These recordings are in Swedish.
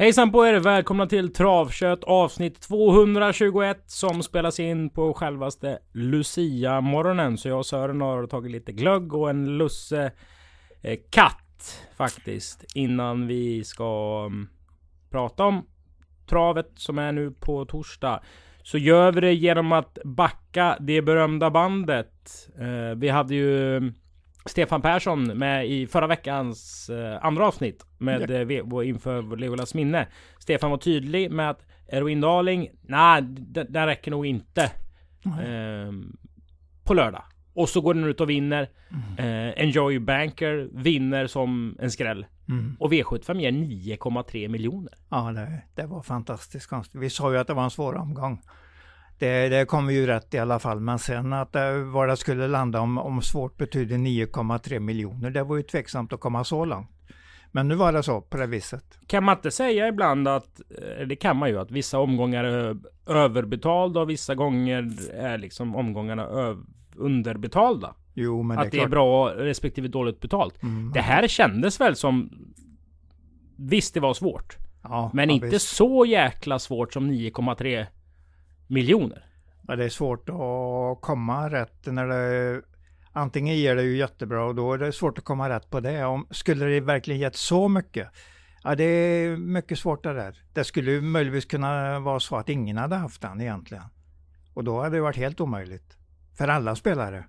Hejsan på er! Välkomna till Travkött avsnitt 221 som spelas in på självaste Lucia-morgonen. Så jag och Sören har tagit lite glögg och en lusse eh, katt faktiskt innan vi ska um, prata om travet som är nu på torsdag. Så gör vi det genom att backa det berömda bandet. Eh, vi hade ju mm, Stefan Persson med i förra veckans eh, andra avsnitt med ja. eh, inför Legolas minne. Stefan var tydlig med att Eroin Darling, nej, den räcker nog inte. Eh, på lördag. Och så går den ut och vinner. Mm. Eh, Enjoy Banker vinner som en skräll. Mm. Och V75 ger 9,3 miljoner. Ja, det, det var fantastiskt konstigt. Vi sa ju att det var en svår omgång. Det, det kom ju rätt i alla fall, men sen att det, var det skulle landa om, om svårt betyder 9,3 miljoner, det var ju tveksamt att komma så långt. Men nu var det så på det viset. Kan man inte säga ibland att, eh, det kan man ju, att vissa omgångar är överbetalda och vissa gånger är liksom omgångarna underbetalda? Jo, men att det är, det är bra respektive dåligt betalt. Mm. Det här kändes väl som... Visst, det var svårt. Ja, men ja, inte visst. så jäkla svårt som 9,3 miljoner. Ja, det är svårt att komma rätt när det Antingen ger det ju jättebra och då är det svårt att komma rätt på det. Om, skulle det verkligen gett så mycket? Ja, det är mycket svårt det där. Det skulle ju möjligtvis kunna vara så att ingen hade haft den egentligen. Och då hade det varit helt omöjligt. För alla spelare.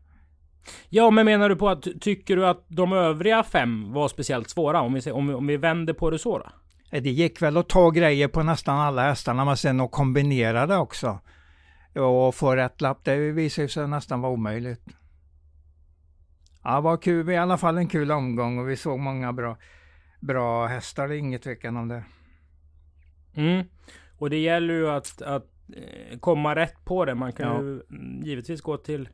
Ja, men menar du på att tycker du att de övriga fem var speciellt svåra? Om vi, om om vi vänder på det så då? Det gick väl att ta grejer på nästan alla hästarna, men sen att kombinera det också. Och få rätt lapp, det visade sig nästan vara omöjligt. Ja, det var kul, i alla fall en kul omgång och vi såg många bra, bra hästar, det är inget tvekan om det. Mm. Och det gäller ju att, att eh, komma rätt på det. Man kan ja. ju givetvis gå till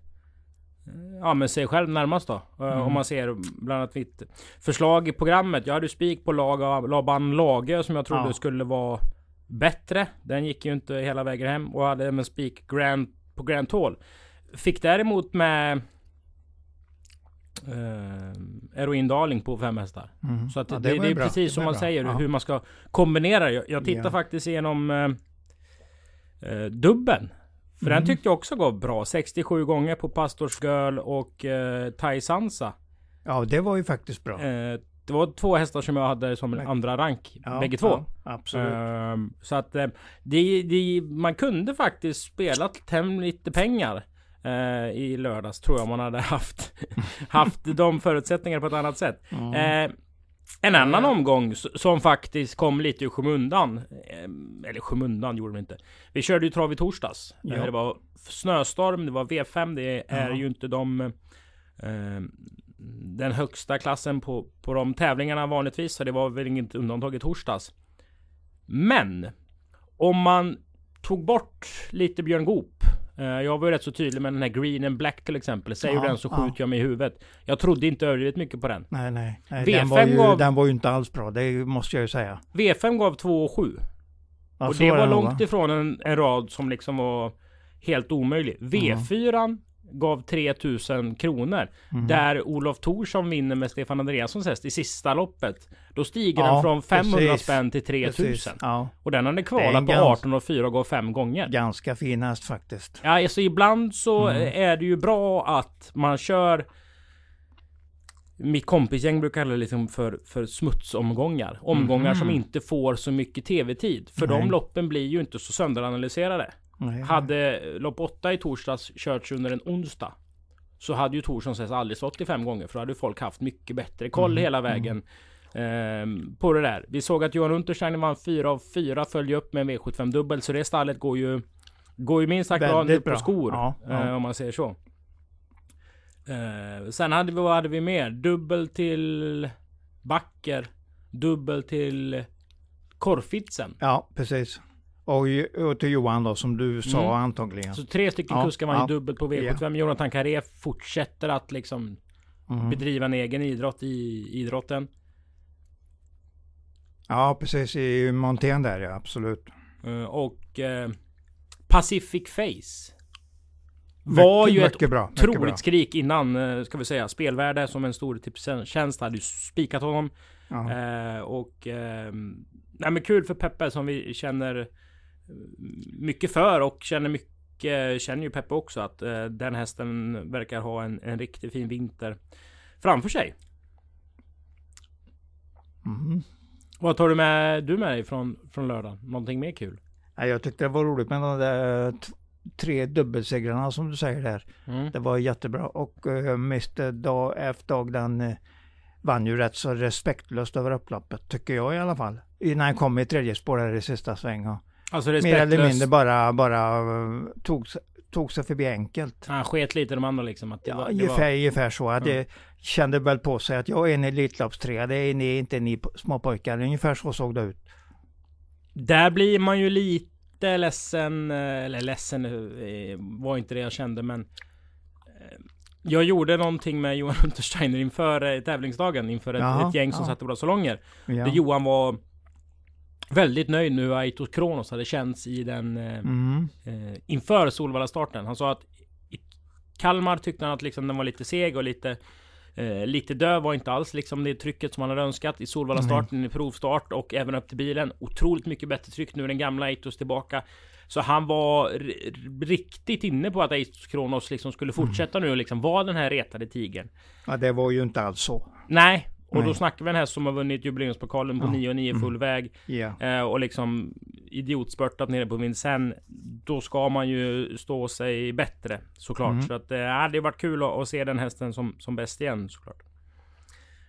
Ja men sig själv närmast då. Eh, mm. Om man ser bland annat mitt förslag i programmet. Jag hade spik på Laban Lage som jag trodde ja. skulle vara bättre. Den gick ju inte hela vägen hem. Och hade även spik Grand på Grand Toll. Fick däremot med eh, Eroin Darling på fem hästar. Mm. Så att ja, det, det, det är bra. precis som man bra. säger ja. hur man ska kombinera. Jag, jag tittar faktiskt igenom eh, eh, dubben. För mm. den tyckte jag också gav bra. 67 gånger på Pastors Girl och eh, Tai Sansa. Ja, det var ju faktiskt bra. Eh, det var två hästar som jag hade som en andra rank. Ja, bägge två. Ja, absolut. Eh, så att eh, det, det, man kunde faktiskt spela hem lite pengar. Eh, I lördags tror jag man hade haft, haft de förutsättningarna på ett annat sätt. Mm. En annan omgång som faktiskt kom lite i skymundan. Eh, eller skymundan gjorde vi inte. Vi körde ju trav i torsdags. Ja. Det var snöstorm, det var V5. Det är ja. ju inte de... Eh, den högsta klassen på, på de tävlingarna vanligtvis. Så det var väl inget undantag i torsdags. Men! Om man tog bort lite Björn Goop Eh, jag var ju rätt så tydlig med den här Green and Black till exempel. Säger ja, den så skjuter ja. jag mig i huvudet. Jag trodde inte överdrivet mycket på den. Nej, nej. nej V5 den, var ju, gav... den var ju inte alls bra. Det måste jag ju säga. V5 gav 2 och 7. Ja, och det var långt ifrån en, en, rad som liksom var helt omöjlig. V4 mm gav 3000 kronor. Mm. Där Olof Thorsson vinner med Stefan Andreassons häst i sista loppet. Då stiger ja, den från 500 precis. spänn till 3000. Ja. Och den hade kvalat på 18 och 4 och går 5 gånger. Ganska fin häst faktiskt. Ja, alltså ibland så mm. är det ju bra att man kör mitt kompisgäng brukar kalla det liksom för, för smutsomgångar. Omgångar mm. som inte får så mycket tv-tid. För Nej. de loppen blir ju inte så sönderanalyserade. Nej. Hade lopp 8 i torsdags körts under en onsdag. Så hade ju Torssons häst aldrig stått i fem gånger. För då hade folk haft mycket bättre koll mm. hela vägen. Mm. Eh, på det där. Vi såg att Johan Untersteiner vann 4 av 4. Följde upp med en V75 dubbel. Så det stallet går ju Går ju minst sagt bra nu på skor. Ja, ja. Eh, om man säger så. Eh, sen hade vi, vad hade vi mer? Dubbel till Backer. Dubbel till Korfitsen. Ja, precis. Och, och till Johan då, som du sa mm. antagligen. Så tre stycken ja, kuskar man ja. dubbelt på V75. Ja. Jonathan Carré fortsätter att liksom mm. bedriva en egen idrott i idrotten. Ja, precis. I montén där ja, absolut. Uh, och uh, Pacific Face. Var mycket, ju ett mycket bra, otroligt bra. skrik innan, uh, ska vi säga. Spelvärde som en stor tipstjänst hade ju spikat honom. och nej men kul för Peppe som vi känner mycket för och känner mycket, känner ju Peppe också att eh, den hästen verkar ha en, en riktigt fin vinter framför sig. Mm. Vad tar du med, du med dig från, från lördagen? Någonting mer kul? Ja, jag tyckte det var roligt med de där tre dubbelsegrarna som du säger där. Mm. Det var jättebra och uh, Mr. Dag, F. Dag den eh, vann ju rätt så respektlöst över upploppet, tycker jag i alla fall. Innan han kom i tredje spår här i sista sväng. Alltså mer eller mindre bara, bara eh, tog, tog sig förbi enkelt. Han sket lite i de andra liksom. Att det Ja, var, det ungefär, var, ungefär så. Att Det kände väl på sig att jag är en Elitloppstrea, det är ni, inte ni p- små pojkar. Ungefär så såg det ut. där blir man ju lite ledsen. eh, Eller ledsen eh, var inte det jag kände men. Jag gjorde någonting med Johan Untersteiner inför tävlingsdagen. Inför ett, ett gäng som ja. satte bra salonger. Ja. Där Johan var väldigt nöjd nu hur Aitos Kronos hade känts i den eh, Mm. eh, inför Solvalla starten. Han sa att i Kalmar tyckte han att liksom den var lite seg och lite eh, lite döv var inte alls liksom det trycket som han hade önskat i Solvalla starten i provstart och även upp till bilen. Otroligt mycket bättre tryck nu den gamla Aitos tillbaka. Så han var riktigt inne på att Aitos Kronos liksom skulle fortsätta nu och liksom vara den här retade tigern. ja, det var ju inte alls så. Nej, och då Nej. snackar vi en häst som har vunnit jubileumspokalen på Ja. 9 och 9 full väg. Ja. Eh, och liksom idiotspurtat nere på Vincennes. Då ska man ju stå sig bättre såklart. Mm. Så att eh, det har varit kul att, att se den hästen som, som bäst igen såklart.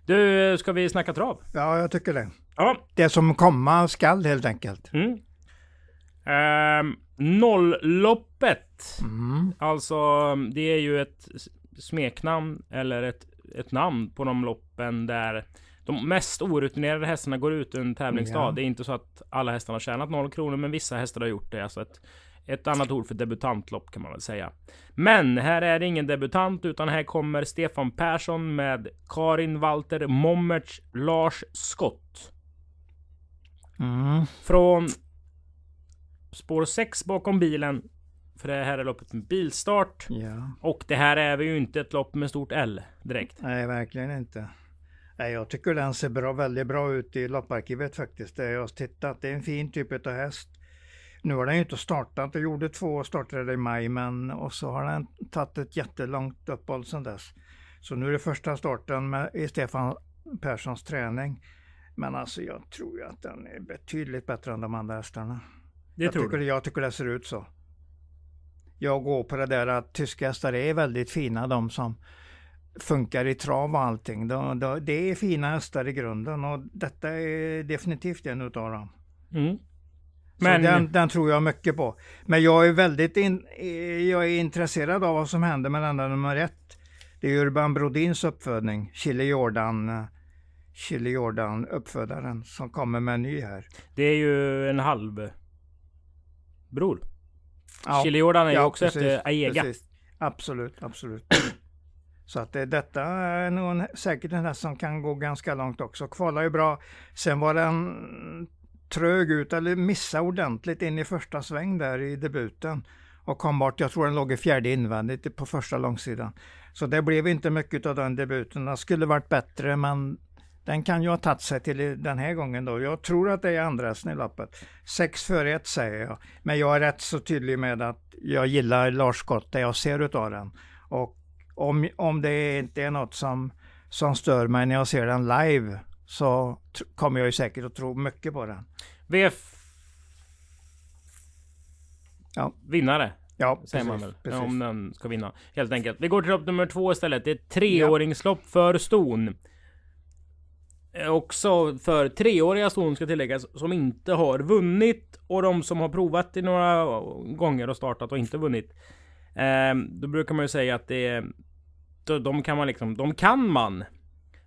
Du, ska vi snacka trav? ja, jag tycker det. Ja. Det som komma skall helt enkelt. Mm. Ehm, nollloppet. Mm. Alltså, det är ju ett smeknamn eller ett, ett namn på de loppen där de mest orutinerade hästarna går ut en tävlingsdag. Ja. Det är inte så att alla hästarna har tjänat noll kronor, men vissa hästar har gjort det. Alltså ett, ett annat ord för debutantlopp kan man väl säga. Men här är det ingen debutant, utan här kommer Stefan Persson med Karin Walter Mommerts Lars Skott. Mm. Från spår 6 bakom bilen. För det här är loppet med bilstart. Ja. Och det här är ju inte ett lopp med stort L direkt. Nej, verkligen inte. Nej, jag tycker den ser bra, väldigt bra ut i lopparkivet faktiskt. Det jag har tittat. Det är en fin typ av häst. Nu har den ju inte startat. Den gjorde två starter i maj, men och så har den tagit ett jättelångt uppehåll sedan dess. Så nu är det första starten med, i Stefan Perssons träning. Men alltså jag tror ju att den är betydligt bättre än de andra hästarna. Det jag, tror tycker, du? jag tycker det ser ut så. Jag går på det där att tyska hästar är väldigt fina, de som funkar i trav och allting. De, de, det är fina hästar i grunden och detta är definitivt en utav dem. Mm. Men den, den tror jag mycket på. Men jag är väldigt in, jag är intresserad av vad som händer med den där nummer ett. Det är Urban Brodins uppfödning, Chile Jordan, Chile Jordan uppfödaren som kommer med en ny här. det är ju en halv bror. Ja. Chile Jordan är ju Ja, också precis, efter Aega. precis. Absolut, absolut. Så att det, detta är nog en, säkert en häst som kan gå ganska långt också. Kvalar ju bra. Sen var den trög ut, eller missade ordentligt in i första sväng där i debuten. Och kom bort, jag tror den låg i fjärde invändigt på första långsidan. Så det blev inte mycket av den debuten. Den skulle varit bättre men den kan ju ha tagit sig till den här gången då. Jag tror att det är andra hästen i loppet. Sex före ett säger jag. Men jag är rätt så tydlig med att jag gillar Lars Scott, det jag ser utav den. Och om, om det inte är något som, som stör mig när jag ser den live så kommer jag ju säkert att tro mycket på den. VF... Ja. Vinnare, Ja, säger man precis, väl. precis. Om den ska vinna. Helt enkelt. Vi går till lopp nummer två istället. Det är ett treåringslopp för ston. Eh, också för treåriga ston ska tilläggas, som inte har vunnit. Och de som har provat i några gånger och startat och inte vunnit. Eh, då brukar man ju säga att det är... De kan man liksom, de kan man.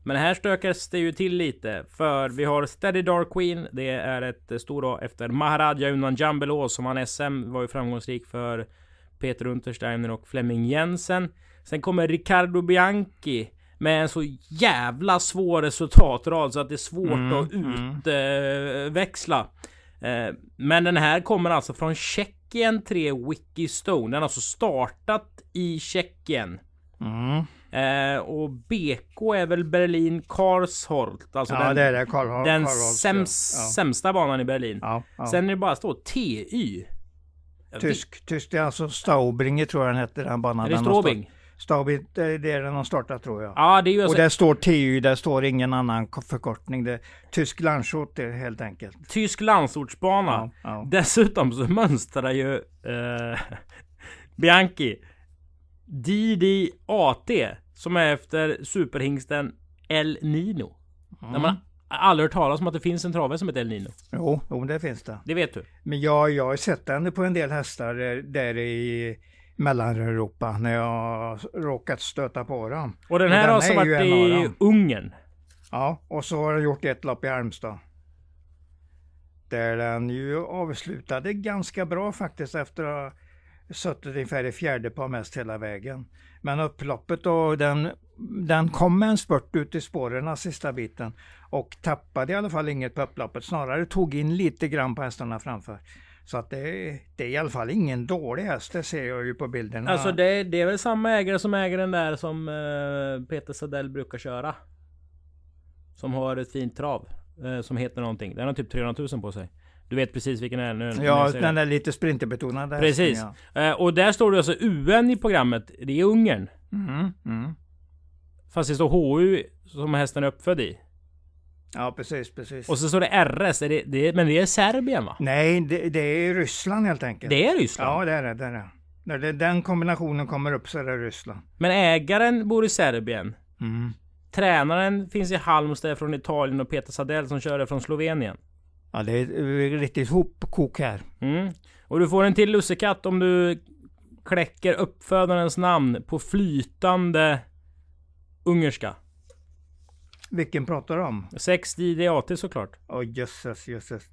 Men här stökas det ju till lite. För vi har Steady Dark Queen. Det är ett stort efter Maharaja Unan Jambelå som vann SM. Var ju framgångsrik för Peter Untersteiner och Flemming Jensen. Sen kommer Riccardo Bianchi. Med en så jävla svår resultatrad så att det är svårt Mm, att mm. utväxla. Eh, men den här kommer alltså från Tjeckien 3 Wiki Stone. Den har alltså startat i Tjeckien. Mm. Eh, och BK är väl Berlin Karlsholt. Alltså Ja, den, det är det. Karl, den Karlholms, säms, ja. sämsta banan i Berlin. Ja, ja. Sen är det bara står TY. Tysk, tysk, det är alltså Staubringe tror jag den hette den banan. Är det Den Staubing, det det är den har startat tror jag. Ja, det är ju Och alltså där står TU, där står ingen annan ko- förkortning. Det är tysk Landshut det är helt enkelt. tysk landsortsbana. Ja, ja. Dessutom så mönstrar ju eh, Bianchi DD-AT som är efter superhingsten El Nino. När man aldrig hört talas om att det finns en travare som heter El Nino. Jo, jo, det finns det. Det vet du. Men jag, jag har sett den på en del hästar där- där i Mellaneuropa när jag råkat stöta på dem. Och den här har alltså varit i. Ungern. Ja, och så har jag gjort ett lopp i Halmstad. Där den ju avslutade ganska bra faktiskt efter att ha suttit ungefär i fjärde par mest hela vägen. Men upploppet och den, den kom med en spurt ut i spåren sista biten och tappade i alla fall inget på upploppet. Snarare tog in lite grann på hästarna framför. Så att det, det är i alla fall ingen dålig häst, det ser jag ju på bilderna. Alltså det, det är väl samma ägare som äger den där som eh, Peter Sadell brukar köra. Som har ett fint trav. Eh, som heter någonting. Den har typ 300 000 på sig. Du vet precis vilken det är nu. ja, den är lite sprinterbetonade Precis. hästen, ja. Eh, och där står det alltså UN i programmet. Det är Ungern. Mm, mm. Fast det står HU som hästen är uppfödd i. Ja, precis, precis. Och så står det RS. Är det, det, men det är Serbien va? Nej, det, det är Ryssland helt enkelt. Det är Ryssland. Ja, det är det. det, är. När det, den kombinationen kommer upp så är det Ryssland. Men ägaren bor i Serbien. Mm. Tränaren finns i Halmstad från Italien och Peter Sadell som kör det från Slovenien. Ja, det är riktigt hopkok här. Mm. Och du får en till lussekatt om du kläcker uppfödarens namn på flytande ungerska. Vilken pratar du om? 6 DDAT såklart. Åh jösses, jösses.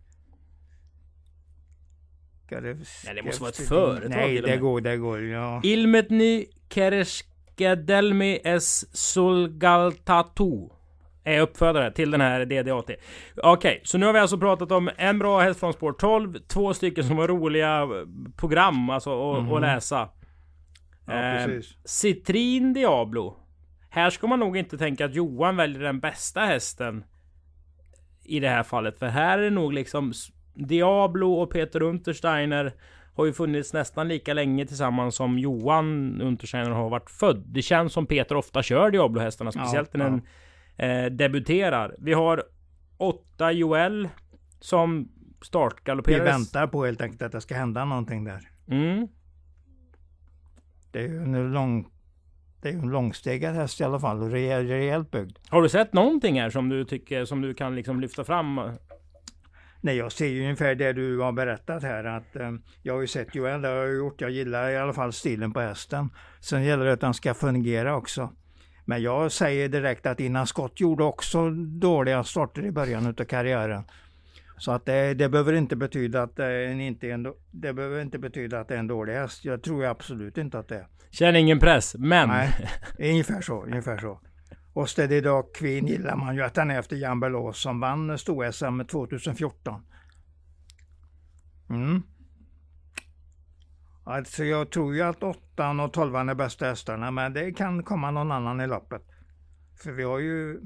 Ska det, Ja, det måste vara ett företag Nej, det går, det går. Ja. Ilmetny Kereskedelmi S Sulgaltatu är uppfödare till den här DDAT. Okej, så nu har vi alltså pratat om en bra häst från spår 12, två stycken som var roliga program alltså att att läsa. ja, Eh. Citrin Diablo. Här ska man nog inte tänka att Johan väljer den bästa hästen. I det här fallet. För här är det nog liksom Diablo och Peter Untersteiner har ju funnits nästan lika länge tillsammans som Johan Untersteiner har varit född. Det känns som Peter ofta kör Diablo-hästarna, Ja, speciellt när den eh, debuterar. Vi har 8 Joel som Vi startgalopperar. väntar på helt enkelt att det ska hända någonting där. Mm. Det är ju en lång... Det är ju en långstegad häst i alla fall och rejäl, rejält byggd. Har du sett någonting här som du tycker som du kan liksom lyfta fram? Nej, jag ser ju ungefär det du har berättat här. Att, eh, jag har ju sett Joel, det har jag gjort. Jag gillar i alla fall stilen på hästen. Sen gäller det att den ska fungera också. Men jag säger direkt att innan Scott gjorde också dåliga starter i början av karriären. Så att det, det behöver inte betyda att det, är en inte en, det behöver inte betyda att det är en dålig häst. Jag tror absolut inte att det är. Känner ingen press, men... Nej, ungefär så, ungefär så. Och Steady Dog Queen gillar man ju att den är efter Jan Belås som vann stor-SM 2014. Mm. Alltså jag tror ju att åttan och tolvan är bästa hästarna, men det kan komma någon annan i loppet. För vi har ju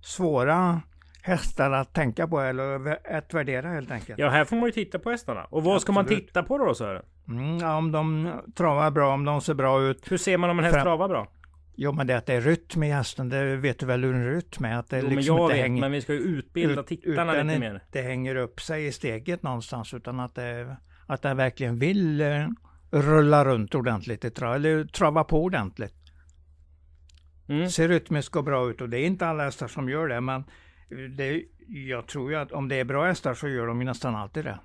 svåra hästar att tänka på eller att värdera helt enkelt. Ja, här får man ju titta på hästarna. Och vad ska man Absolut. titta på då Sören? Mm, ja, om de travar bra, om de ser bra ut. Hur ser man om en häst Fram- travar bra? Jo men det är att det är rytm i hästen, det vet du väl hur en rytm är? Att det Jo, men liksom jag inte vet, hänger, men vi ska ju utbilda ut- tittarna utan lite mer. det hänger upp sig i steget någonstans utan att det, att det verkligen vill eh, rulla runt ordentligt eller trava på ordentligt. Mm. Ser rytmiskt och bra ut och det är inte alla hästar som gör det men det, jag tror ju att om det är bra hästar så gör de ju nästan alltid det.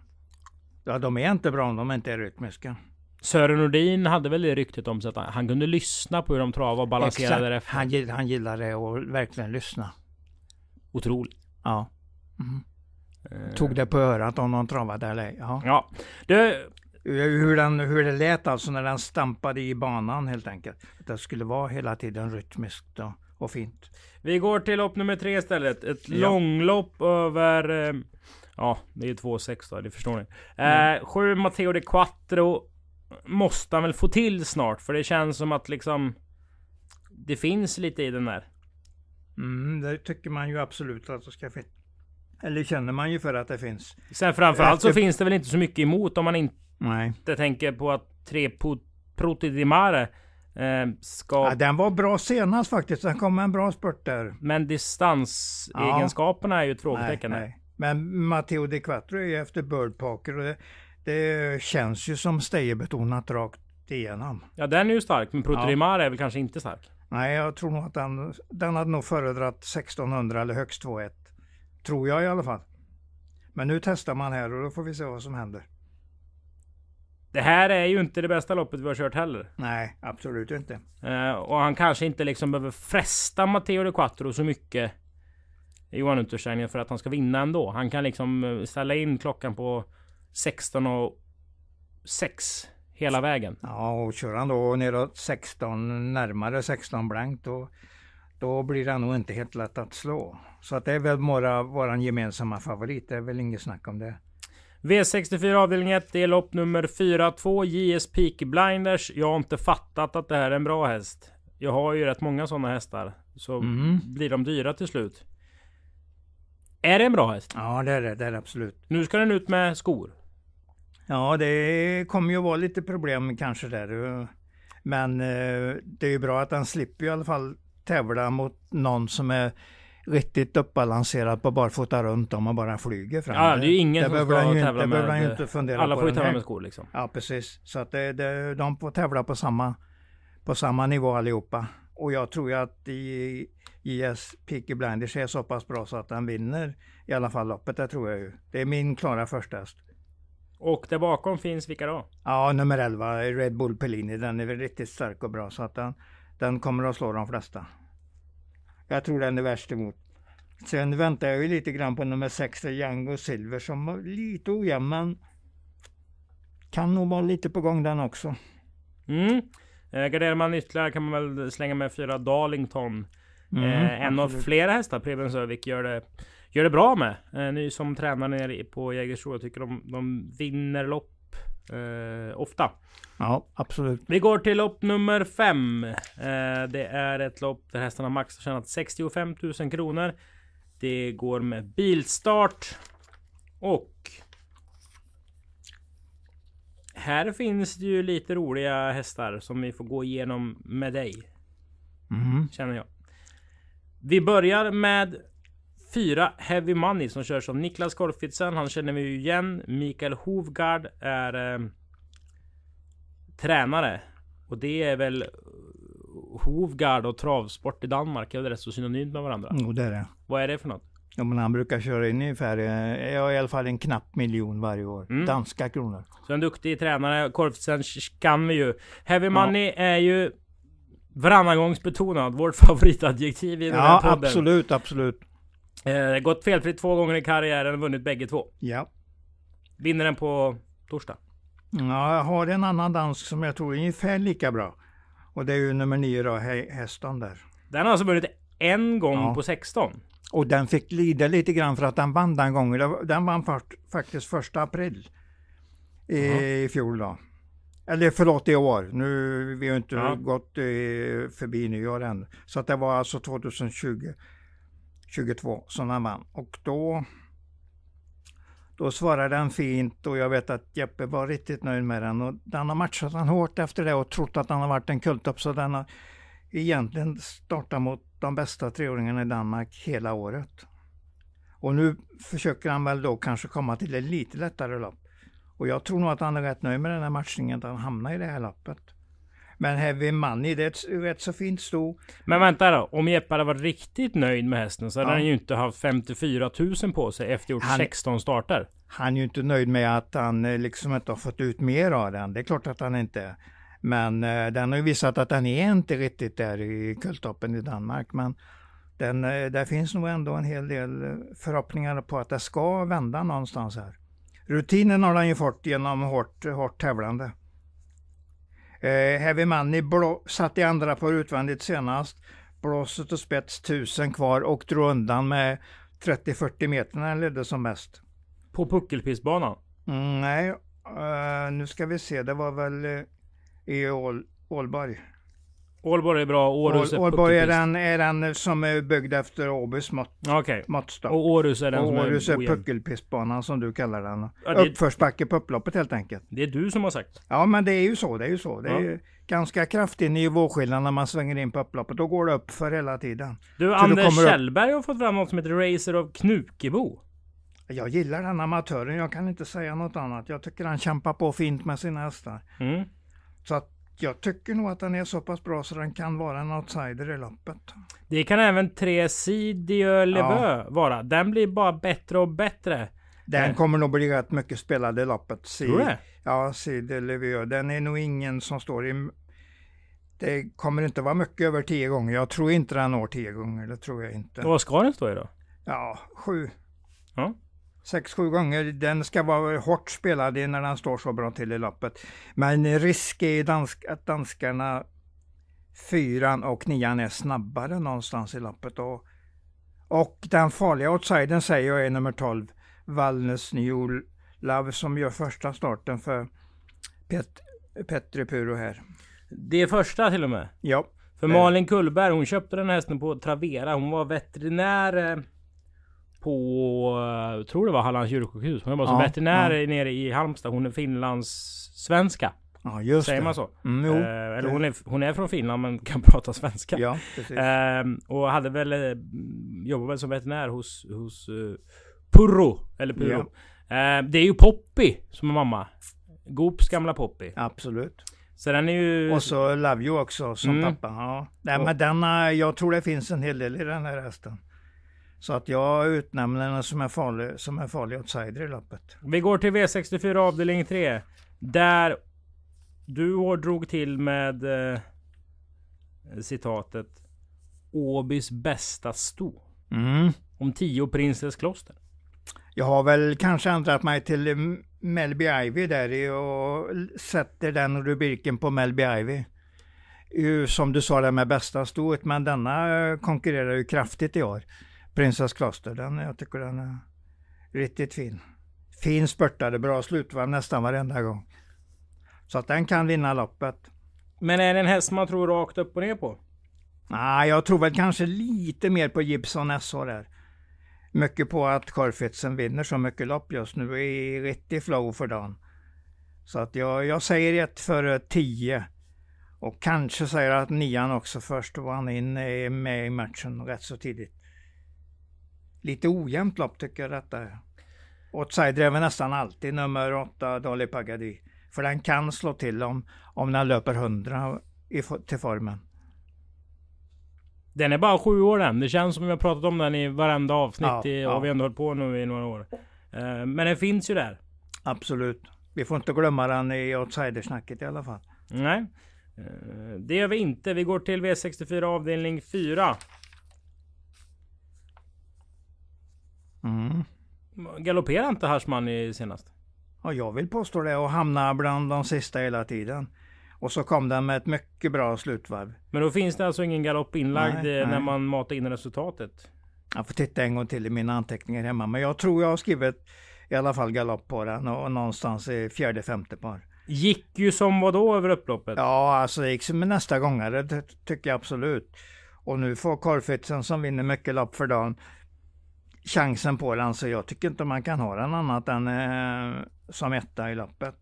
Ja, de är inte bra om de inte är rytmiska. Sören Nordin hade väl det ryktet om sig att han, han kunde lyssna på hur de travade och balanserade därefter. Han, han gillar det och verkligen lyssna. Otroligt. Ja. Mm. Eh, Tog det på örat om någon travade eller ej. Ja. Ja. Du, Hur, den, hur det lät alltså när den stampade i banan helt enkelt. Det skulle vara hela tiden rytmiskt och, och fint. vi går till lopp nummer tre istället. Ett Ja. långlopp över... Eh, ja, det är ju 2,6 då, det förstår ni. Eh, Sju Matteo de Quattro måste han väl få till snart, för det känns som att liksom... det finns lite i den där. Mm, det tycker man ju absolut att det ska finnas. Eller känner man ju för att det finns. Sen framförallt så finns det väl inte så mycket emot om man inte Nej. tänker på att tre Protidimare eh, ska... Ja, den var bra senast faktiskt. Den kom en bra spurt där. Men distansegenskaperna ja. är ju ett frågetecken. Nej, nej. Men Matteo Di Quattro är ju efter Bird Parker och det, det känns ju som stejerbetonat rakt igenom. Ja den är ju stark, men Protodimare ja. är väl kanske inte stark? Nej, jag tror nog att den, den hade nog föredragit 1600 eller högst 2.1. Tror jag i alla fall. Men nu testar man här och då får vi se vad som händer. Det här är ju inte det bästa loppet vi har kört heller. Nej, absolut inte. Uh, och han kanske inte liksom behöver fresta Matteo de Quattro så mycket. Johan Untersteiner för att han ska vinna ändå. Han kan liksom eh, ställa in klockan på 16 och 6 hela vägen. Ja, och kör han då neråt 16, närmare 16 blankt, då, då blir det nog inte helt lätt att slå. Så att det är väl våra, våran gemensamma favorit, det är väl inget snack om det. V64 avdelning 1, det är lopp nummer 4-2, JS Peak Blinders. Jag har inte fattat att det här är en bra häst. Jag har ju rätt många sådana hästar. Så mm. blir de dyra till slut. Är det en bra häst? Ja det är det, det är det absolut. Nu ska den ut med skor. Ja det kommer ju vara lite problem kanske där. Men eh, det är ju bra att den slipper i alla fall tävla mot någon som är riktigt uppbalanserad på barfota runt om och bara flyger fram. Ja, det är ju ingen det som ska tävla inte, med... Inte fundera alla på får ju tävla med skor liksom. Ja, precis. Så att det, det, de får tävla på samma, på samma nivå allihopa. Och jag tror ju att i IS Peaky Blinders är så pass bra så att den vinner i alla fall loppet. Det tror jag ju. Det är min klara första häst. Och där bakom finns vilka då? Ja, nummer 11, Red Bull Pellini. Den är väl riktigt stark och bra så att den, den kommer att slå de flesta. Jag tror den är värst emot. Sen väntar jag ju lite grann på nummer 6, Django Silver, som var lite ojämn, men kan nog vara lite på gång den också. Mm. Eh, garderar man ytterligare kan man väl slänga med fyra Darlington. Mm, eh, en av flera hästar Preben Sövik gör det, gör det bra med. Eh, ny som tränare nere på Jägersro. Jag tycker de, de vinner lopp eh, ofta. Ja, absolut. Vi går till lopp nummer fem. Eh, det är ett lopp där hästarna max har tjänat 65 000 kronor. Det går med bilstart. Och här finns det ju lite roliga hästar som vi får gå igenom med dig. Mm. Känner jag. Vi börjar med fyra Heavy Money som körs av Niklas Korfitsen. Han känner vi ju igen. Mikael Hovgard är eh, tränare. Och det är väl Hovgard och travsport i Danmark är väl rätt så synonymt med varandra? Jo, det är det. Vad är det för något? Ja, men han brukar köra in ungefär, eh, ja, i alla fall en knapp miljon varje år. Mm. Danska kronor. Så en duktig tränare. Korfsen kan vi ju. Heavy Money ja. är ju varannangångsbetonad. Vårt favoritadjektiv i den här podden. Ja, absolut, absolut. Eh, gått felfritt två gånger i karriären och vunnit bägge två. Ja. Vinner den på torsdag. Ja, jag har en annan dansk som jag tror är ungefär lika bra. Och det är ju nummer 9 då, hästen där. Den har alltså vunnit en gång ja. på 16. Och den fick lida lite grann för att den vann den gången. Den vann för, faktiskt första april i, i fjol då. Eller förlåt i år. Nu vi har inte ja. gått eh, förbi nyår än. Så att det var alltså 2020 22 som man. vann. Och då då svarade han fint och jag vet att Jeppe var riktigt nöjd med den. Och den har matchat han hårt efter det och trott att han har varit en kulttopp. Så den har egentligen startat mot de bästa treåringarna i Danmark hela året. Och nu försöker han väl då kanske komma till ett lite lättare lopp. Och jag tror nog att han är rätt nöjd med den här matchningen, att han hamnar i det här loppet. Men Heavy Money, det är ett rätt så fint sto. Men vänta då, om Jeppe hade varit riktigt nöjd med hästen så hade ja. han ju inte haft 54 000 på sig efter gjort han, 16 starter. Han är ju inte nöjd med att han eh, liksom inte har fått ut mer av den. Det är klart att han inte Men uh, den har ju visat att den är inte riktigt där i kultoppen i Danmark. Men den, uh, där finns nog ändå en hel del förhoppningar på att det ska vända någonstans här. Rutinen har den ju fått genom hårt, hårt tävlande. Eh, Heavy Money satt i andra på utvändigt senast. Blåset och spets 1000 kvar och drog undan med 30-40 meter när han ledde som mest. På puckelpistbanan? Mm, nej, uh, nu ska vi se. Det var väl uh, i Ål, Ålborg. Ålborg är bra, Århus är Ålborg är den, är den som är byggd efter Åbys mått, Okej. måttstock. Och Århus är den Och som Århus är är puckelpistbanan som du kallar den. Ja, det- Uppförsbacke på upploppet helt enkelt. Det är du som har sagt. Ja men det är ju så, det är ju så. Det är Ja. ju ganska kraftig nivåskillnad när man svänger in på upploppet. Då går det upp för hela tiden. Du, du Anders Kjellberg har fått fram något som heter Racer of Knukebo. Jag gillar den amatören, jag kan inte säga något annat. Jag tycker han kämpar på fint med sina hästar. Mm. Så att jag tycker nog att den är så pass bra så den kan vara en outsider i loppet. Det kan även tre Sidieux Leveux vara. Den blir bara bättre och bättre. Den Nej. kommer nog bli rätt mycket spelad i loppet. Si- Tror det? Ja, Cide Levieux. Den är nog ingen som står i... Det kommer inte vara mycket över tio gånger. Jag tror inte den når tio gånger. Det tror jag inte. Och vad ska den stå i då? Ja, sju. Ja. Sex, sju gånger. Den ska vara hårt spelad när den står så bra till i loppet. Men risk är dansk, att danskarna fyran och nian är snabbare någonstans i loppet. Och, och den farliga outsidern säger jag är nummer 12, Valnes Love, som gör första starten för Pet, Petri Puro här. Det är första till och med. Ja, För Eh. Malin Kullberg, hon köpte den här hästen på Travera. Hon var veterinär eh, på, eh, tror det var Hallands djursjukhus. Hon var som Ja, veterinär ja. nere i Halmstad. Hon är Finlands svenska. ja just Säger det. man så? Mm, jo, Eh, eller hon är, hon är från Finland men kan prata svenska. Ja. Ehm, och hade väl eh, jobbat väl som veterinär hos, hos uh, Purro. Eller Purro. Ehm, det är ju Poppy som är mamma. Goops gamla Poppy. Absolut. Så den är ju... Och så Love You också som Mm. pappa. Ja. Nej, men denna, jag tror det finns en hel del i den här hästen. Så att jag utnämner den som en farlig, som en farlig outsider i loppet. Vi går till V64 avdelning 3. Där du drog till med eh, citatet Åbys bästa sto. Mm. Om 10 Princess Kloster. Jag har väl kanske ändrat mig till Melby Ivy där och sätter den rubriken på Melby Ivy. Som du sa det med bästa stoet, men denna konkurrerar ju kraftigt i år. Princess Kloster, den, jag tycker den är riktigt fin. Fin spurtade, bra slutvarv nästan varenda gång. Så att den kan vinna loppet. Men är det en häst man tror rakt upp och ner på? Nej, jag tror väl kanske lite mer på Gibson SH där. Mycket på att Corfitsen vinner så mycket lopp just nu i riktig flow för dagen. Så att jag, jag säger ett för 10. Och kanske säger att nian också först och han in med i matchen rätt så tidigt. Lite ojämnt lopp tycker jag detta är. Outsider är väl nästan alltid nummer 8 Dolly Pagadi. För den kan slå till om, om den löper 100 i, till formen. Den är bara sju år än. Det känns som vi har pratat om den i varenda avsnitt. Ja, i, ja. Och vi har ändå hållit på nu i några år. Eh, men den finns ju där. Absolut. Vi får inte glömma den i outsidersnacket i alla fall. Nej. Eh, Det gör vi inte. Vi går till V64 avdelning 4. Galopperar inte Harsman i senast? Och jag vill påstå det och hamna bland de sista hela tiden. Och så kom den med ett mycket bra slutvarv. Men då finns det alltså ingen galopp inlagd Nej, eh, när nej. man matar in resultatet? Jag får titta en gång till i mina anteckningar hemma. Men jag tror jag har skrivit i alla fall galopp på den och någonstans i fjärde, femte par. Gick ju som vad då över upploppet? Ja, alltså det gick som nästa gångare, det tycker jag absolut. Och nu får Korfitsen som vinner mycket lopp för dagen chansen på den, så jag tycker inte man kan ha den annat än eh, som etta i loppet.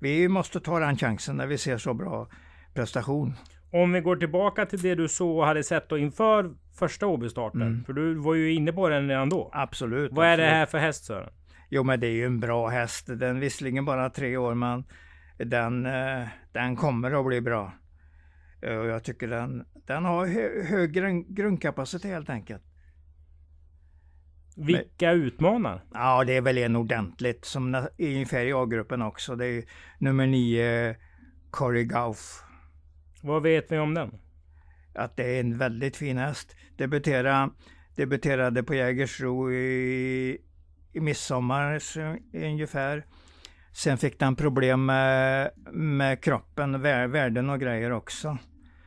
Vi måste ta den chansen när vi ser så bra prestation. Om vi går tillbaka till det du och hade sett då inför första Åby-starten. Mm. För du var ju inne på den redan då. Absolut. Vad är det här för häst Sören? Jo, men det är ju en bra häst. Den är visserligen bara tre år, men den, eh, den kommer att bli bra. Eh, Och jag tycker den, den har hö, hög grund, grundkapacitet helt enkelt. Vilka utmanar? Ja, det är väl en ordentligt, som ungefär i A-gruppen också. Det är nummer nio, Corey Gauff. Vad vet vi om den? Att det är en väldigt fin häst. Debuterade, debuterade på Jägersro i, i midsommar ungefär. Sen fick den problem med, med kroppen, vär, värden och grejer också.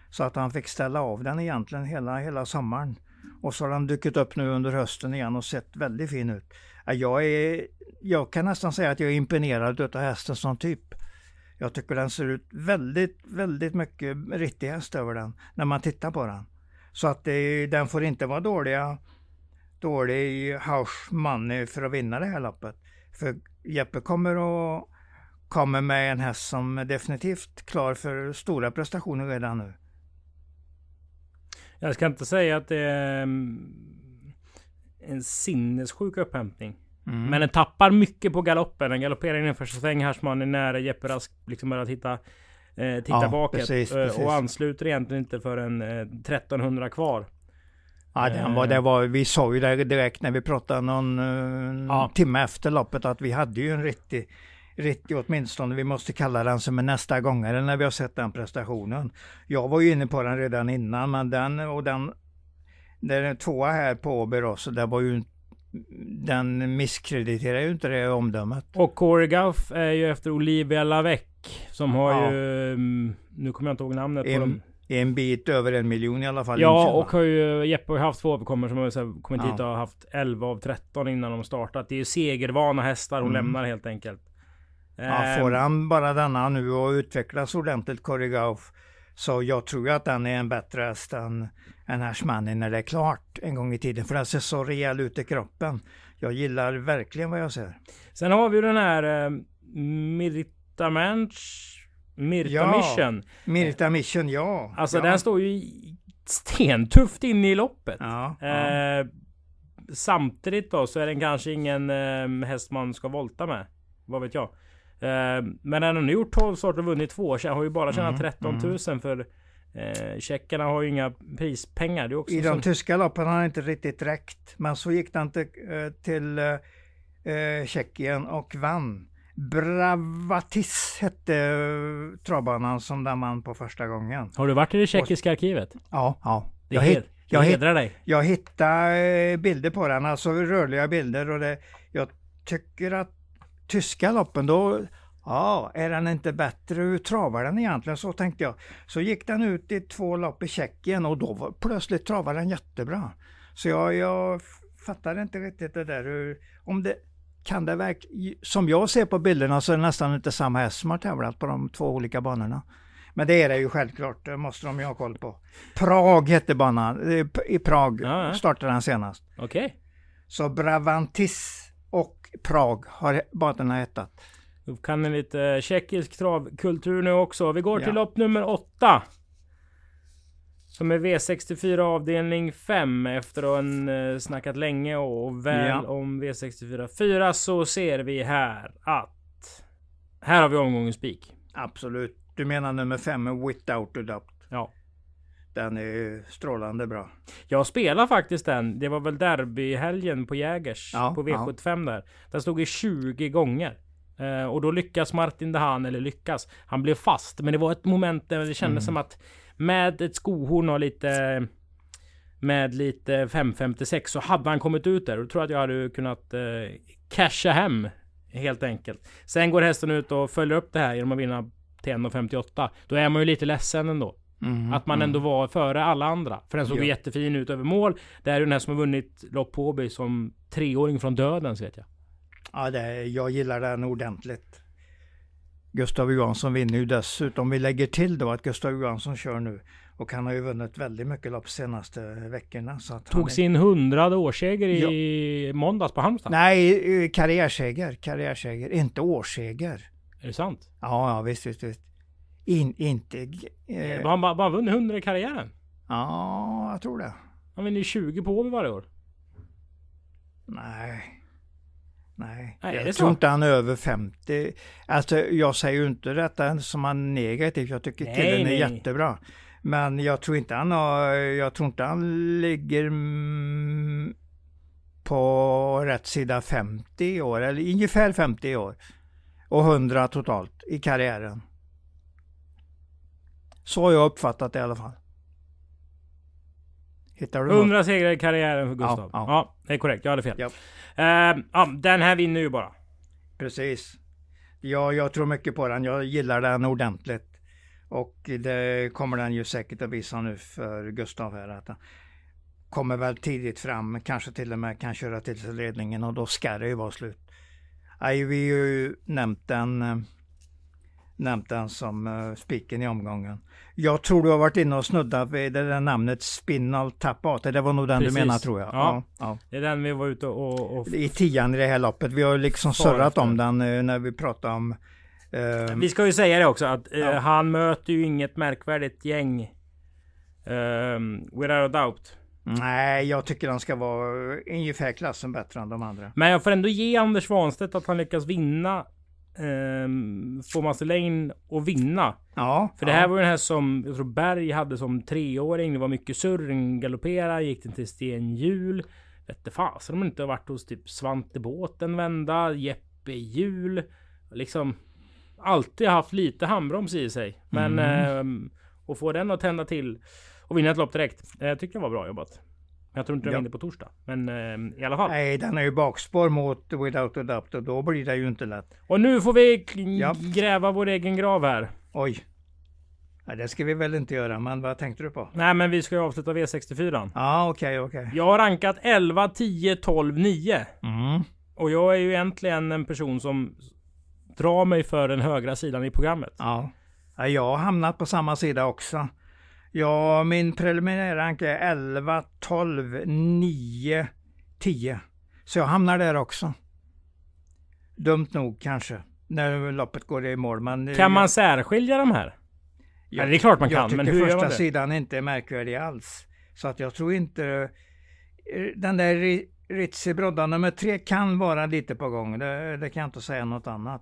Så att han fick ställa av den egentligen hela, hela sommaren. Och så har den dykt upp nu under hösten igen och sett väldigt fin ut. Jag, är, jag kan nästan säga att jag är imponerad utav hästen som typ. Jag tycker den ser ut väldigt, väldigt mycket riktig häst över den när man tittar på den. Så att det, den får inte vara dåliga, dålig house money för att vinna det här loppet. För Jeppe kommer att kommer med en häst som är definitivt klar för stora prestationer redan nu. Jag ska inte säga att det är mm, en sinnessjuk upphämtning. Mm. Men den tappar mycket på galoppen. Den galopperar in i första sväng Harsman när Jeppe Rask liksom börjar titta, eh, titta ja, bakåt. Precis, eh, precis. Och ansluter egentligen inte förrän eh, 1300 kvar. Ja, den var, det var, vi sa ju det direkt när vi pratade någon uh, ja. timme efter loppet att vi hade ju en riktig, riktig åtminstone, vi måste kalla den som en nästa gångare när vi har sett den prestationen. Jag var ju inne på den redan innan, men den och den, den tvåa här på Åby det var ju den misskrediterar ju inte det omdömet. Och Corey Guff är ju efter Olivia Lavec som har ja. ju, mm, nu kommer jag inte ihåg namnet en, på dem. En bit över en miljon i alla fall. Ja, och har ju Jeppe har haft två överkommor som har kommit ja. hit och har haft 11 av 13 innan de startat. Det är ju segervana hästar hon mm. lämnar helt enkelt. Ja, får ehm. han bara denna nu och utvecklas ordentligt, Corey Gauff, så jag tror att den är en bättre häst än, än Hashmani när det är klart en gång i tiden. För den ser så rejäl ut i kroppen. Jag gillar verkligen vad jag ser. Sen har vi ju den här eh, Mirta Manch Mirta ja, Mission. Mirta Mission, ja. Alltså ja. den står ju stentufft inne i loppet. Ja, ja. Eh, samtidigt då så är den kanske ingen eh, häst man ska volta med. Vad vet jag. Eh, men den har nu gjort 12 starter och vunnit två. Så har ju bara tjänat 13 mm, 000 mm. för eh, tjeckerna har ju inga prispengar. Det också I de tyska loppen har han inte riktigt räckt. Men så gick han till, eh, till eh, Tjeckien och vann. Bravatis hette eh, travbanan som den vann på första gången. Har du varit i det tjeckiska arkivet? Ja, ja. Det jag, hit, jag hedrar dig. Jag hittade bilder på den, alltså rörliga bilder och det, jag tycker att tyska loppen då, ja, är den inte bättre? Hur travar den egentligen? Så tänkte jag. Så gick den ut i två lopp i Tjeckien och då var, plötsligt travade den jättebra. Så jag, jag fattade inte riktigt det där hur, om det kan det verkligen, som jag ser på bilderna så är det nästan inte samma häst som har tävlat på de två olika banorna. Men det är det ju självklart, det måste de ju ha koll på. Prag hette banan, i Prag ja, ja. startade den senast. Okej. Okay. Så Bravantis och Prag har banorna hetat. Då kan ni lite tjeckisk travkultur nu också. Vi går till lopp nummer åtta. Som är V64 avdelning 5 efter att ha eh, snackat länge och väl ja. om V64 4 så ser vi här att här har vi omgångens spik. Absolut. Du menar nummer 5 Without a doubt? Ja. Den är strålande bra. Jag spelar faktiskt den. Det var väl derbyhelgen på Jägers ja, på V75 ja. där. Den stod i 20 gånger. Eh, och då lyckas Martin Dehan, eller lyckas. Han blev fast. Men det var ett moment där det kändes mm. som att med ett skohorn och lite med lite 556 så hade han kommit ut där och då tror jag att jag hade kunnat eh, casha hem helt enkelt. Sen går hästen ut och följer upp det här genom att vinna till 1,58. Då är man ju lite ledsen ändå. Mm, att man mm. ändå var före alla andra. För den såg ja. jättefin ut över mål. Det är ju den här som har vunnit lopp på Åby som treåring från dödens vet jag. Ja, det, jag gillar den ordentligt. Gustav Johansson vinner ju dessutom. Vi lägger till då att Gustav Johansson kör nu. Och han har ju vunnit väldigt mycket lopp senaste veckorna. Så att Tog är... sin hundrade årsseger i ja. måndags på Halmstad? Nej, karriärseger. Karriärseger, inte årsseger. Är det sant? Ja, ja visst, visst. visst. In, inte... Eh... Han bara, bara vunnit 100 i karriären? Ja, jag tror det. Han vinner 20 på varje år. Nej. Nej, Nej jag tror inte han är över 50. Alltså jag säger ju inte detta som han negativt. Jag tycker nej, killen är nej. jättebra. Men jag tror inte han har, jag tror inte han ligger på rätt sida 50 år, eller ungefär 50 år. Och 100 totalt i karriären. Så har jag uppfattat det i alla fall. Hittar du 100 något? segrar i karriären för Gustav. Ja, ja. ja, det är korrekt. Jag hade fel. Ja. Uh, ja, den här vinner ju bara. Precis. Ja, jag tror mycket på den. Jag gillar den ordentligt. Och det kommer den ju säkert att visa nu för Gustav här. Att han kommer väl tidigt fram, kanske till och med kan köra till sig ledningen och då ska det ju vara slut. Nej, vi har ju nämnt den, nämnt den som uh, spiken i omgången. Jag tror du har varit inne och snuddat vid det där namnet Spinal Tap Out. Det var nog den Precis. du menar tror jag. Ja. Ja. Det är den vi var ute och... och... I tian i det här loppet. Vi har liksom surrat om den uh, när vi pratade om... Uh... Vi ska ju säga det också att ja. han möter ju inget märkvärdigt gäng. Uh, without a doubt. Nej, jag tycker han ska vara ungefär klassen bättre än de andra. Men jag får ändå ge Anders Svanstedt att han lyckas vinna um, få Master Lane att vinna. Ja. För det här var ju den här som jag tror Berg hade som treåring. Det var mycket surr. Den galopperade, gick den till stenhjul. Vette fasen om inte har varit hos typ Svante Båt en vända. Jeppe Hjul. Liksom alltid haft lite handbroms i sig. Men mm. um, att få den att tända till och vinna ett lopp direkt. Jag tycker det var bra jobbat. Jag tror inte den ja. vinner på torsdag. Men eh, i alla fall. Nej, den är ju bakspår mot Without a Doubt och då blir det ju inte lätt. Och nu får vi ja. gräva vår egen grav här. Oj. Nej, det ska vi väl inte göra, men vad tänkte du på? Nej, men vi ska ju avsluta V64. Ja, okej, okay, okej. Okay. Jag har rankat 11, 10, 12, 9. Mm. Och jag är ju egentligen en person som drar mig för den högra sidan i programmet. Ja. Jag har hamnat på samma sida också. Ja, min preliminära rank är 11, 12, 9, 10. Så jag hamnar där också. Dumt nog kanske, när loppet går i mål. Men kan man särskilja de här? Jag, ja, det är klart man kan, men hur gör man det? Jag första sidan inte är märkvärdig alls. Så att jag tror inte... Den där Ritzi Brodda nummer tre kan vara lite på gång. Det, det kan jag inte säga något annat.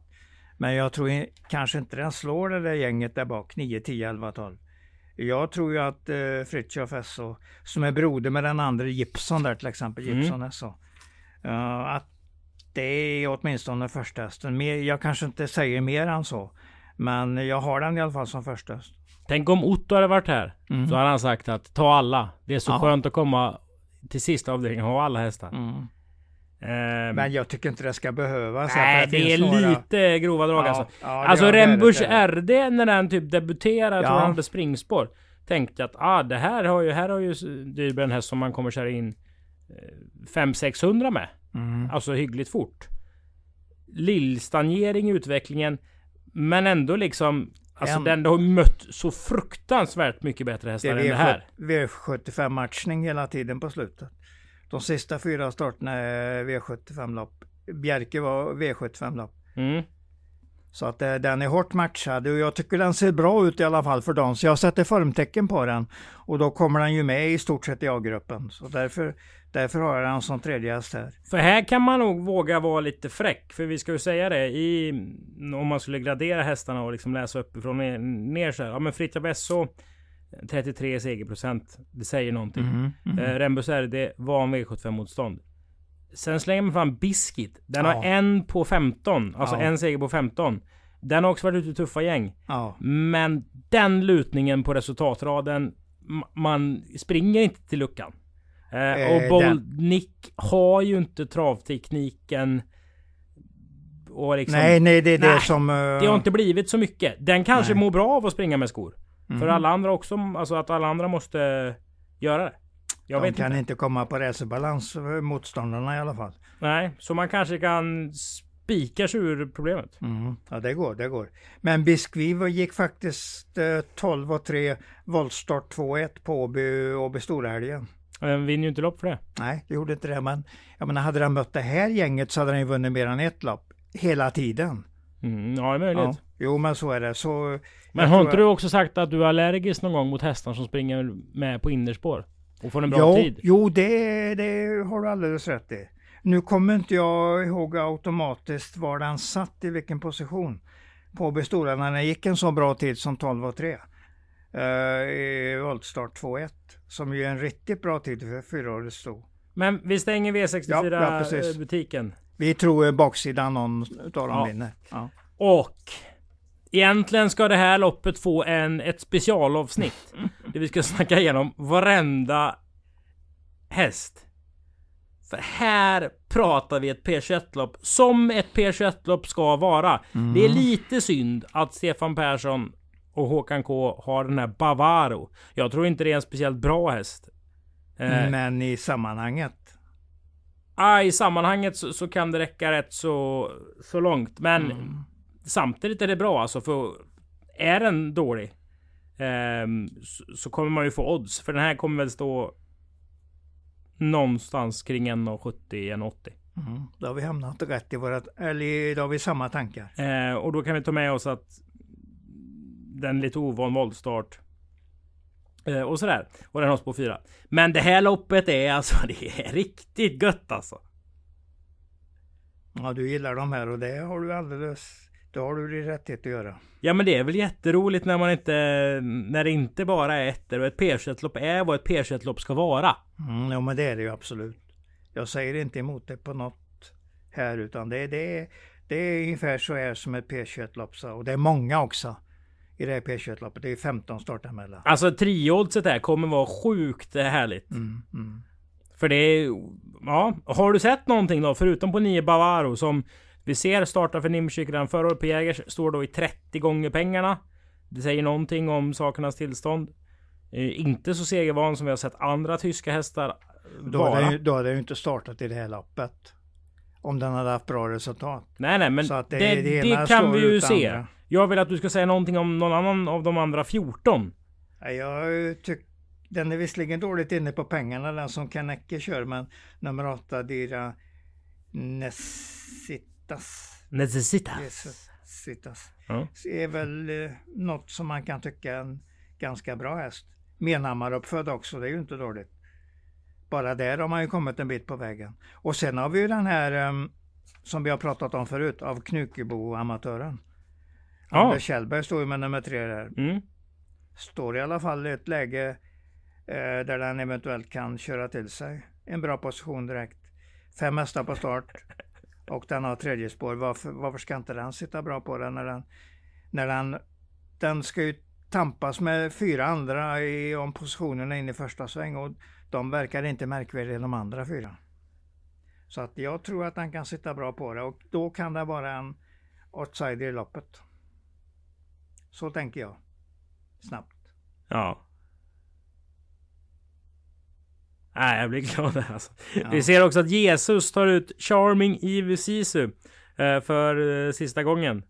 Men jag tror kanske inte den slår det där gänget där bak, 9, 10, 11, 12. Jag tror ju att eh, Fritiof SO, som är broder med den andra Gibson där till exempel, mm. Gibson mm. SO. Uh, att det är åtminstone första hästen. jag kanske inte säger mer än så. Men jag har den i alla fall som första häst. Tänk om Otto hade varit här. Mm. Så hade han sagt att ta alla. Det är så ja. skönt att komma till sista avdelningen och ha alla hästar. Mm. Um, men jag tycker inte det ska behövas. Nej, det, det är några... lite grova drag ja, alltså. Ja, alltså Rembush RD när den typ debuterade, jag tror han hade springspår. Tänkte att ah, det här har ju, här har ju Dyrby en häst som man kommer köra in 500-600 med. Mm. Alltså hyggligt fort. Lillstagnering i utvecklingen. Men ändå liksom Alltså en, den har mött så fruktansvärt mycket bättre hästar det än det här. V75 matchning hela tiden på slutet. De sista fyra starterna är V75-lopp. Bjerke var V75-lopp. Mm. Så att eh, den är hårt matchad och jag tycker den ser bra ut i alla fall för dem. Så jag sätter formtecken på den. Och då kommer den ju med i stort sett i A-gruppen. Så därför, därför har jag den som tredje häst här. För här kan man nog våga vara lite fräck. För vi ska ju säga det i... Om man skulle gradera hästarna och liksom läsa uppifrån ner, ner så här. Ja men Fritiof Esso 33 segerprocent. Det säger någonting. Mm, mm. Eh, Rembus RD var en V75-motstånd. Sen slänger man fram Biscuit. Den ja. har en på 15. Alltså ja. en seger på 15. Den har också varit ute i tuffa gäng. Ja. Men den lutningen på resultatraden. Man springer inte till luckan. Eh, eh, och Bold Nick har ju inte travtekniken. Och liksom, nej, nej, det är nej, det som... Uh... Det har inte blivit så mycket. Den kanske nej. mår bra av att springa med skor. Mm. För alla andra också, alltså att alla andra måste göra det. Jag De kan inte. inte komma på racerbalans, motståndarna i alla fall. Nej, så man kanske kan spika sig ur problemet. Mm. Ja, det går, det går. Men Biskvi gick faktiskt eh, 12 och 3, voltstart 2-1 på Åby, Åby Storahelgen. Den vinner ju inte lopp för det. Nej, det gjorde inte det. Men jag menar, hade den mött det här gänget så hade den ju vunnit mer än ett lopp. Hela tiden. Mm, ja, det är möjligt. Ja. Jo, men så är det. Så, men har inte du också sagt att du är allergisk någon gång mot hästar som springer med på innerspår? Och får en bra jo, tid? Jo, det, det har du alldeles rätt i. Nu kommer inte jag ihåg automatiskt var den satt i vilken position på Bestora när den gick en så bra tid som 12 och 3. Uh, I voltstart 2-1. Som ju är en riktigt bra tid för fyraårigt sto. Men vi stänger V64 ja, ja, butiken. Vi tror baksidan någon utav dem ja. vinner. Ja. Och Egentligen ska det här loppet få en, ett specialavsnitt. Där vi ska snacka igenom varenda häst. För här pratar vi ett P21-lopp som ett P21-lopp ska vara. Mm. Det är lite synd att Stefan Persson och Håkan K har den här Bavaro. Jag tror inte det är en speciellt bra häst. Eh, Men i sammanhanget? Ah, I sammanhanget så, så, kan det räcka rätt så, så långt. Men mm samtidigt är det bra alltså för är den dålig ehm, så, så kommer man ju få odds. För den här kommer väl stå någonstans kring 1,70 1,80. Mm. Då har vi hamnat rätt i våra, eller då har vi samma tankar. Eh, och då kan vi ta med oss att den lite ovan voltstart. Eh, och sådär. Och den har på fyra. Men det här loppet är alltså, det är riktigt gött alltså. Ja, du gillar de här och det har du alldeles... Det har du din rättighet att göra. Ja men det är väl jätteroligt när man inte... När det inte bara är ettor och ett P21-lopp är vad ett P21-lopp ska vara. Mm, ja men det är det ju absolut. Jag säger inte emot det på något här utan det, det, det är ungefär så här som ett P21-lopp. Och det är många också i det här P21-loppet. Det är 15 startanmälda. Alltså trioddset här kommer vara sjukt härligt. Mm, mm. För det är... Ja, har du sett någonting då? Förutom på 9 Bavaro som vi ser starta för Nimsik redan förra året på Jägers. Står då i 30 gånger pengarna. Det säger någonting om sakernas tillstånd. Eh, inte så segervan som vi har sett andra tyska hästar då hade, den, då hade den ju inte startat i det här loppet. Om den hade haft bra resultat. Nej nej men det, det, det, det kan vi ju se. Andra. Jag vill att du ska säga någonting om någon annan av de andra 14. Jag tycker den är visserligen dåligt inne på pengarna den som Kanecke kör men nummer 8 Dira Nessitas. Necessitas. Necessitas. Ja. är väl eh, något som man kan tycka är en ganska bra häst. Menhammar uppfödd också, det är ju inte dåligt. Bara där har man ju kommit en bit på vägen. Och sen har vi ju den här um, som vi har pratat om förut, av Knukebo-amatören. Ja. Anders Kjellberg står ju med nummer tre där. Mm. Står i alla fall i ett läge eh, där den eventuellt kan köra till sig. En bra position direkt. Fem hästar på start. Och den har tredje spår. Varför, varför ska inte den sitta bra på den när den... När den, den ska ju tampas med fyra andra i, om positionerna in i första sväng. Och de verkar inte märkvärdiga de andra fyra. Så att jag tror att han kan sitta bra på det och då kan det vara en outsider i loppet. Så tänker jag. Snabbt. Ja. Nej, jag blir glad alltså. Ja. Vi ser också att Jesus tar ut Charming Ivy Sisu eh, för eh, sista gången.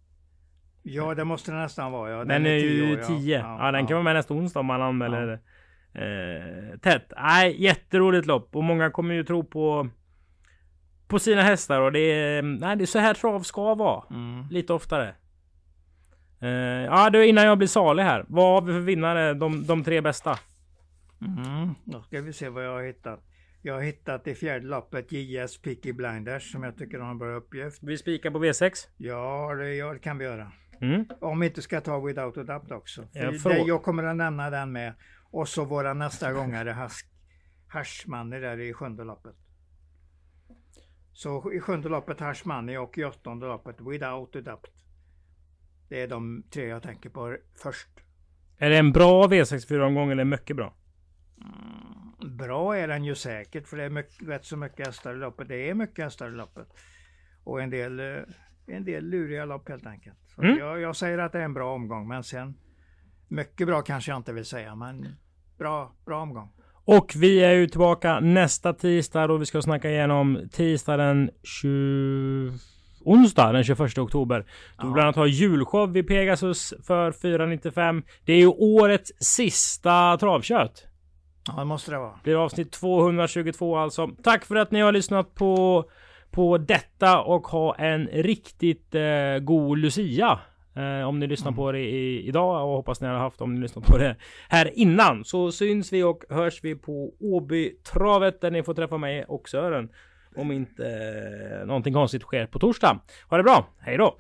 Ja, det måste det nästan vara. Ja. Den, den är, är ju 10. Ja. ja. den kan vara med nästa onsdag om man anmäler eh, tätt. Nej, jätteroligt lopp och många kommer ju tro på på sina hästar och det är, nej, det är så här trav ska vara. Mm. Lite oftare. Eh, ja, du innan jag blir salig här. Vad har vi för vinnare? De, de tre bästa. Mm. Då ska vi se vad jag har hittat. Jag har hittat i fjärde loppet JS Picky Blinders som jag tycker har en bra uppgift. Vi spikar på V6? Ja, det, ja, det kan vi göra. Mm. Om vi inte ska ta Without a Doubt också. Jag, det, jag kommer att nämna den med. Och så våra nästa gångare Hashmani där i sjunde loppet. Så i sjunde loppet Hashmani och i åttonde loppet Without a Doubt. Det är de tre jag tänker på först. Är det en bra V64-omgång eller mycket bra? Mm, bra är den ju säkert för det är mycket, rätt så mycket hästar i loppet. Det är mycket hästar i loppet. Och en del, eh, en del luriga lopp helt enkelt. Mm. Jag, jag, säger att det är en bra omgång men sen mycket bra kanske jag inte vill säga men bra, bra omgång. Och vi är ju tillbaka nästa tisdag och vi ska snacka igenom tisdag den 20... Onsdag den 21 oktober. Då ja. bland annat har julshow vid Pegasus för 495. Det är ju årets sista travkött. Ja det måste det vara. Det blir avsnitt 222 alltså. Tack för att ni har lyssnat på, på detta och ha en riktigt eh, god Lucia. Eh, om ni lyssnar mm. på det i, idag och hoppas ni har haft om ni lyssnat på det här innan. Så syns vi och hörs vi på Åby-travet där ni får träffa mig och Sören. Om inte eh, någonting konstigt sker på torsdag. Ha det bra, hej då!